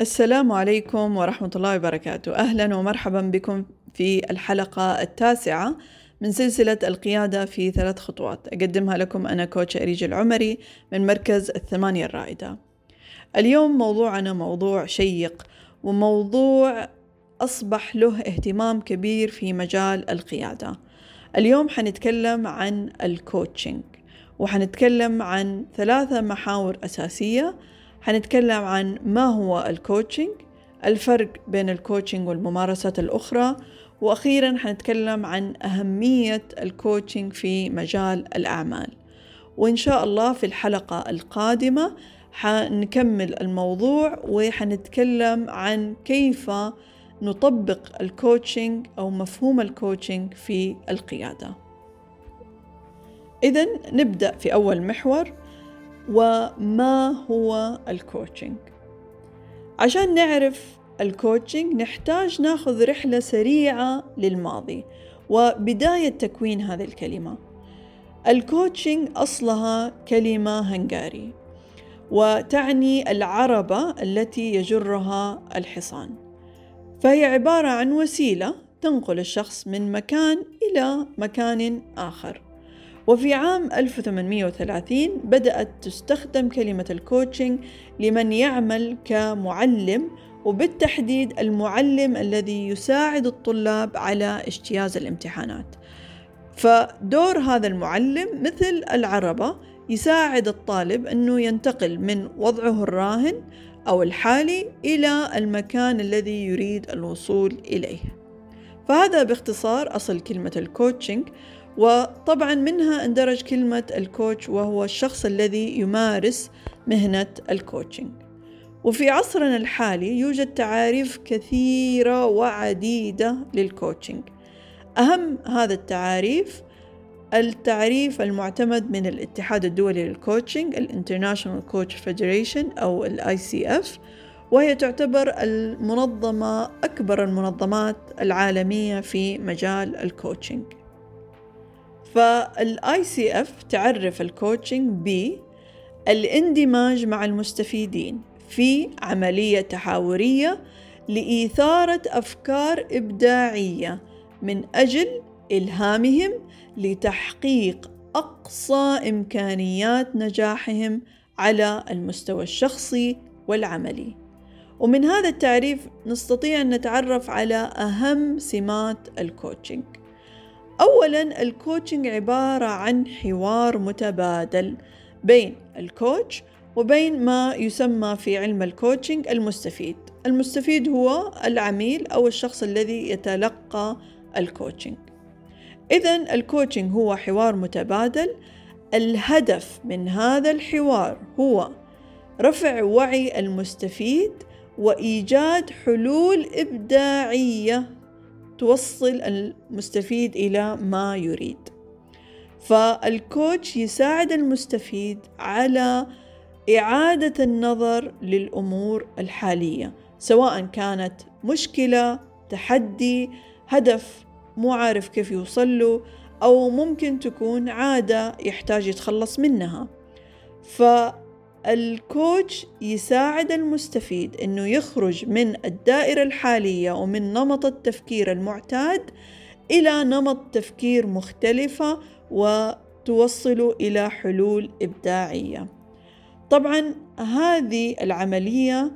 السلام عليكم ورحمة الله وبركاته. أهلا ومرحبا بكم في الحلقة التاسعة من سلسلة القيادة في ثلاث خطوات. أقدمها لكم أنا كوتش أريج العمري من مركز الثمانية الرائدة. اليوم موضوعنا موضوع شيق وموضوع أصبح له اهتمام كبير في مجال القيادة. اليوم حنتكلم عن الكوتشنج وحنتكلم عن ثلاثة محاور أساسية حنتكلم عن ما هو ال coaching الفرق بين ال coaching والممارسات الأخرى وأخيرا حنتكلم عن أهمية ال coaching في مجال الأعمال. وإن شاء الله في الحلقة القادمة حنكمل الموضوع وحنتكلم عن كيف نطبق ال coaching أو مفهوم ال coaching في القيادة. إذا نبدأ في أول محور. وما هو ال coaching عشان نعرف ال coaching نحتاج ناخذ رحلة سريعة للماضي وبداية تكوين هذه الكلمة. ال coaching أصلها كلمة هنغاري وتعني العربة التي يجرها الحصان. فهي عبارة عن وسيلة تنقل الشخص من مكان إلى مكان آخر. وفي عام 1830 بدأت تستخدم كلمة الكوتشنج لمن يعمل كمعلم وبالتحديد المعلم الذي يساعد الطلاب على اجتياز الامتحانات. فدور هذا المعلم مثل العربة يساعد الطالب أنه ينتقل من وضعه الراهن أو الحالي إلى المكان الذي يريد الوصول إليه. فهذا باختصار أصل كلمة ال coaching وطبعا منها اندرج كلمة ال coach وهو الشخص الذي يمارس مهنة ال coaching وفي عصرنا الحالي يوجد تعاريف كثيرة وعديدة لل coaching أهم هذا التعاريف التعريف المعتمد من الاتحاد الدولي لل coaching ال International Coach Federation أو ال ICF وهي تعتبر المنظمة أكبر المنظمات العالمية في مجال ال coaching فال ICF تعرف ال coaching ب الإندماج مع المستفيدين في عملية تحاورية لإثارة أفكار إبداعية من أجل إلهامهم لتحقيق أقصى إمكانيات نجاحهم على المستوى الشخصي والعملي. ومن هذا التعريف نستطيع أن نتعرف على أهم سمات ال coaching. أولا ال coaching عبارة عن حوار متبادل بين ال coach وبين ما يسمى في علم ال coaching المستفيد. المستفيد هو العميل أو الشخص الذي يتلقى ال coaching إذا ال coaching هو حوار متبادل. الهدف من هذا الحوار هو رفع وعي المستفيد وإيجاد حلول إبداعية. توصل المستفيد إلى ما يريد. فالكوتش يساعد المستفيد على إعادة النظر للأمور الحالية سواء كانت مشكلة تحدي هدف مو عارف كيف يوصل له أو ممكن تكون عادة يحتاج يتخلص منها. فالكوتش يساعد المستفيد أنه يخرج من الدائرة الحالية ومن نمط التفكير المعتاد إلى نمط تفكير مختلفة وتوصله إلى حلول إبداعية. طبعا هذه العملية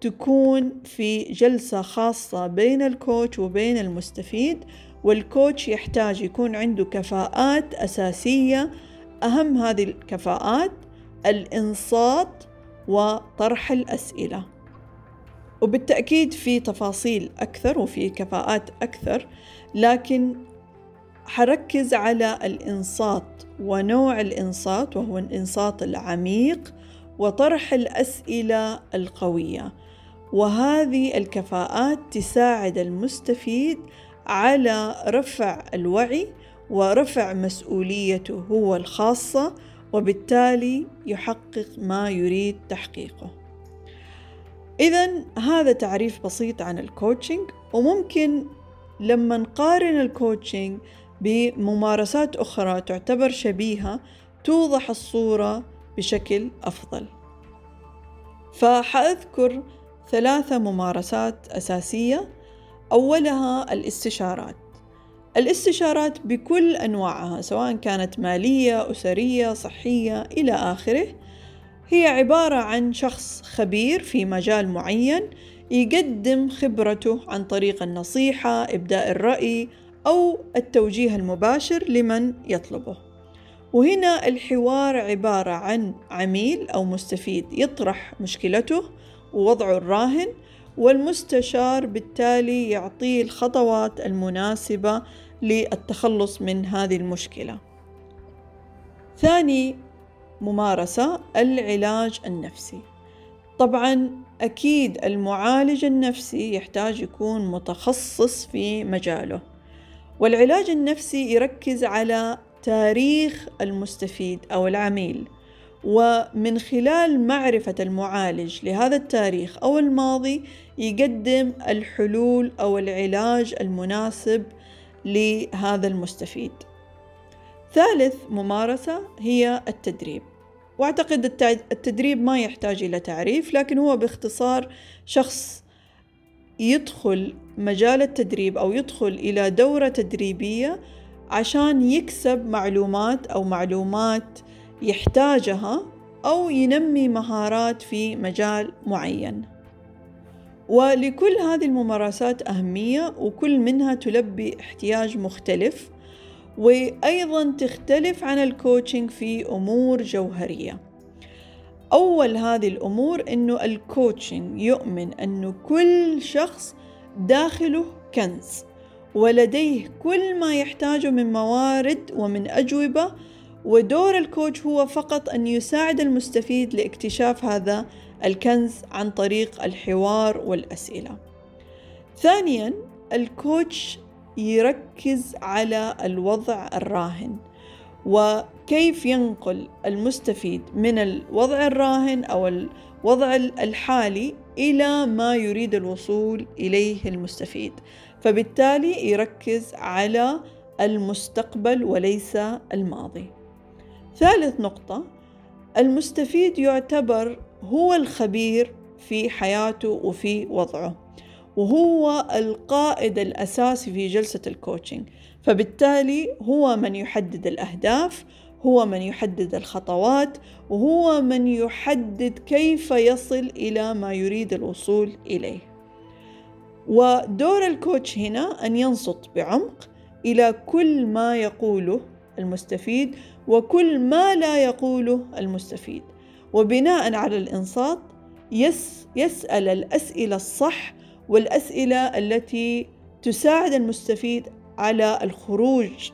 تكون في جلسة خاصة بين الكوتش وبين المستفيد والكوتش يحتاج يكون عنده كفاءات أساسية. أهم هذه الكفاءات الإنصات وطرح الأسئلة. وبالتأكيد في تفاصيل أكثر وفي كفاءات أكثر لكن حركز على الإنصات ونوع الإنصات وهو الإنصات العميق وطرح الأسئلة القوية. وهذه الكفاءات تساعد المستفيد على رفع الوعي ورفع مسؤوليته هو الخاصة وبالتالي يحقق ما يريد تحقيقه. إذا هذا تعريف بسيط عن ال coaching وممكن لما نقارن ال coaching بممارسات أخرى تعتبر شبيهة توضح الصورة بشكل أفضل. فحأذكر ثلاثة ممارسات أساسية أولها الاستشارات الاستشارات بكل أنواعها سواء كانت مالية أسرية صحية إلى آخره. هي عبارة عن شخص خبير في مجال معين يقدم خبرته عن طريق النصيحة إبداء الرأي أو التوجيه المباشر لمن يطلبه. وهنا الحوار عبارة عن عميل أو مستفيد يطرح مشكلته ووضعه الراهن والمستشار بالتالي يعطيه الخطوات المناسبة للتخلص من هذه المشكلة. ثاني ممارسة العلاج النفسي. طبعا أكيد المعالج النفسي يحتاج يكون متخصص في مجاله والعلاج النفسي يركز على تاريخ المستفيد أو العميل ومن خلال معرفة المعالج لهذا التاريخ أو الماضي يقدم الحلول أو العلاج المناسب لهذا المستفيد. ثالث ممارسة هي التدريب. وأعتقد التدريب ما يحتاج إلى تعريف لكن هو باختصار شخص يدخل مجال التدريب أو يدخل إلى دورة تدريبية عشان يكسب معلومات أو معلومات يحتاجها أو ينمي مهارات في مجال معين. ولكل هذه الممارسات أهمية وكل منها تلبي احتياج مختلف وأيضا تختلف عن الكوتشنج في أمور جوهرية. أول هذه الأمور أنه ال coaching يؤمن أنه كل شخص داخله كنز ولديه كل ما يحتاجه من موارد ومن أجوبة ودور ال coach هو فقط أن يساعد المستفيد لاكتشاف هذا الكنز عن طريق الحوار والأسئلة. ثانيا ال coach يركز على الوضع الراهن وكيف ينقل المستفيد من الوضع الراهن أو الوضع الحالي إلى ما يريد الوصول إليه المستفيد فبالتالي يركز على المستقبل وليس الماضي ثالث نقطة المستفيد يعتبر هو الخبير في حياته وفي وضعه وهو القائد الأساسي في جلسة الكوتشنج فبالتالي هو من يحدد الأهداف هو من يحدد الخطوات وهو من يحدد كيف يصل إلى ما يريد الوصول إليه. ودور الكوتش هنا أن ينصت بعمق إلى كل ما يقوله المستفيد وكل ما لا يقوله المستفيد. وبناء على الإنصات يس يسأل الأسئلة الصح والأسئلة التي تساعد المستفيد على الخروج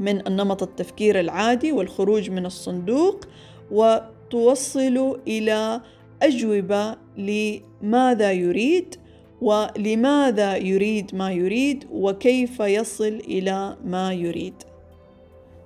من النمط التفكير العادي والخروج من الصندوق وتوصل إلى أجوبة لماذا يريد ولماذا يريد ما يريد وكيف يصل إلى ما يريد.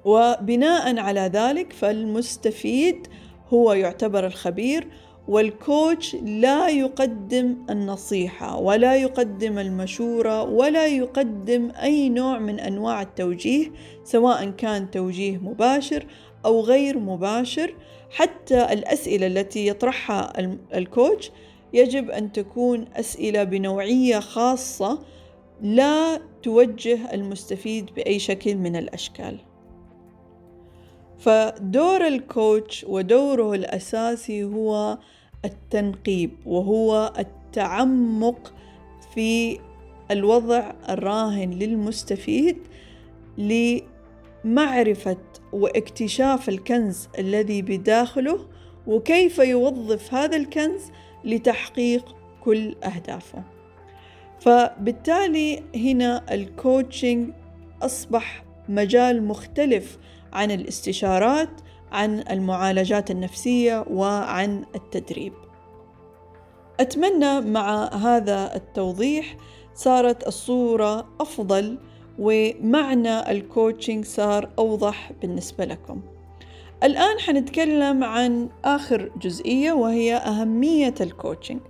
وبناء على ذلك فالمستفيد هو يعتبر الخبير والكوتش لا يقدم النصيحة ولا يقدم المشورة ولا يقدم أي نوع من أنواع التوجيه سواء كان توجيه مباشر أو غير مباشر. حتى الأسئلة التي يطرحها الكوتش يجب أن تكون أسئلة بنوعية خاصة لا توجه المستفيد بأي شكل من الأشكال. فدور الكوتش ودوره الأساسي هو التنقيب وهو التعمق في الوضع الراهن للمستفيد لمعرفة واكتشاف الكنز الذي بداخله وكيف يوظف هذا الكنز لتحقيق كل أهدافه. فبالتالي هنا الكوتشنج أصبح مجال مختلف عن الاستشارات عن المعالجات النفسية وعن التدريب. أتمنى مع هذا التوضيح صارت الصورة أفضل ومعنى ال coaching صار أوضح بالنسبة لكم. الآن حنتكلم عن آخر جزئية وهي أهمية ال coaching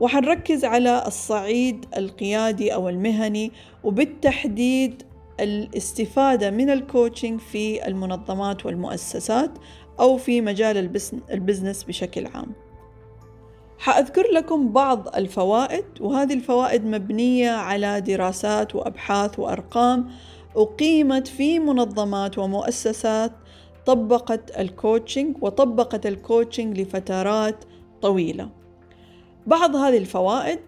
وحنركز على الصعيد القيادي أو المهني وبالتحديد الاستفادة من ال coaching في المنظمات والمؤسسات أو في مجال ال business بشكل عام. حأذكر لكم بعض الفوائد وهذه الفوائد مبنية على دراسات وأبحاث وأرقام أقيمت في منظمات ومؤسسات طبقت ال coaching وطبقت ال coaching لفترات طويلة. بعض هذه الفوائد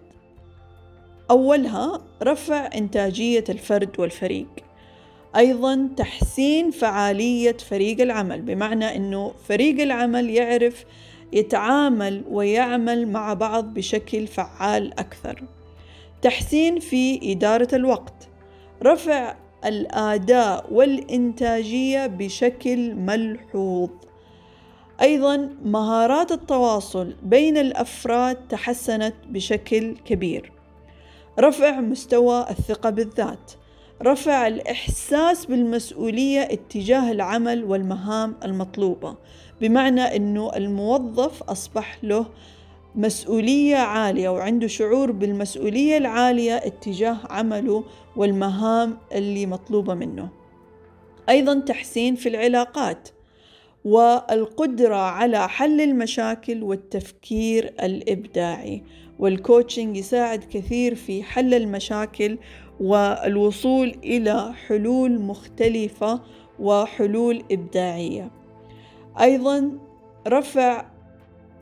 أولها رفع إنتاجية الفرد والفريق. أيضا تحسين فعالية فريق العمل بمعنى أنه فريق العمل يعرف يتعامل ويعمل مع بعض بشكل فعال أكثر. تحسين في إدارة الوقت رفع الآداء والإنتاجية بشكل ملحوظ. أيضا مهارات التواصل بين الأفراد تحسنت بشكل كبير. رفع مستوى الثقة بالذات رفع الإحساس بالمسؤولية اتجاه العمل والمهام المطلوبة بمعنى إنه الموظف أصبح له مسؤولية عالية وعنده شعور بالمسؤولية العالية اتجاه عمله والمهام اللي مطلوبة منه. أيضا تحسين في العلاقات والقدرة على حل المشاكل والتفكير الإبداعي والكوتشنج يساعد كثير في حل المشاكل والوصول إلى حلول مختلفة وحلول إبداعية. أيضا رفع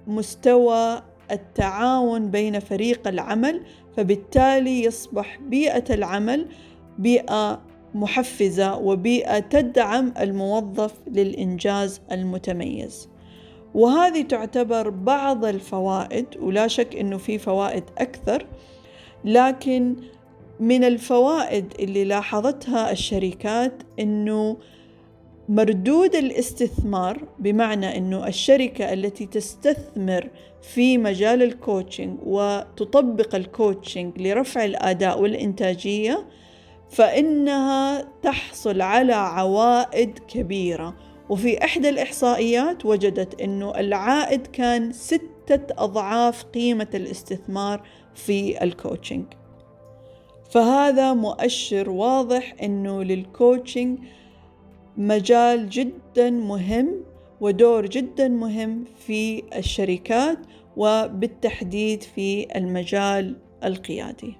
مستوى التعاون بين فريق العمل فبالتالي يصبح بيئة العمل بيئة محفزة وبيئة تدعم الموظف للإنجاز المتميز. وهذه تعتبر بعض الفوائد ولا شك إنه في فوائد أكثر لكن من الفوائد اللي لاحظتها الشركات إنه مردود الاستثمار بمعنى إنه الشركة التي تستثمر في مجال ال coaching وتطبق ال coaching لرفع الأداء والإنتاجية فإنها تحصل على عوائد كبيرة. وفي إحدى الإحصائيات وجدت إنه العائد كان ستة أضعاف قيمة الاستثمار في ال coaching فهذا مؤشر واضح إنه لل coaching مجال جدا مهم ودور جدا مهم في الشركات وبالتحديد في المجال القيادي.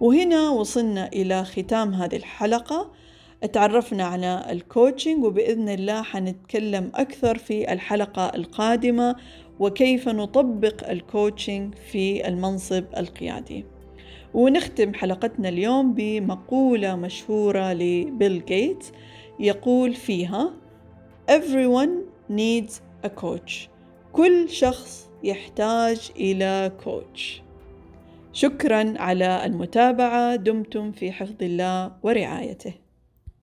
وهنا وصلنا إلى ختام هذه الحلقة. تعرفنا على ال coaching وبإذن الله حنتكلم أكثر في الحلقة القادمة وكيف نطبق ال coaching في المنصب القيادي. ونختم حلقتنا اليوم بمقولة مشهورة لبيل جيتس يقول فيها everyone needs a coach. كل شخص يحتاج إلى كوتش شكرا على المتابعة دمتم في حفظ الله ورعايته.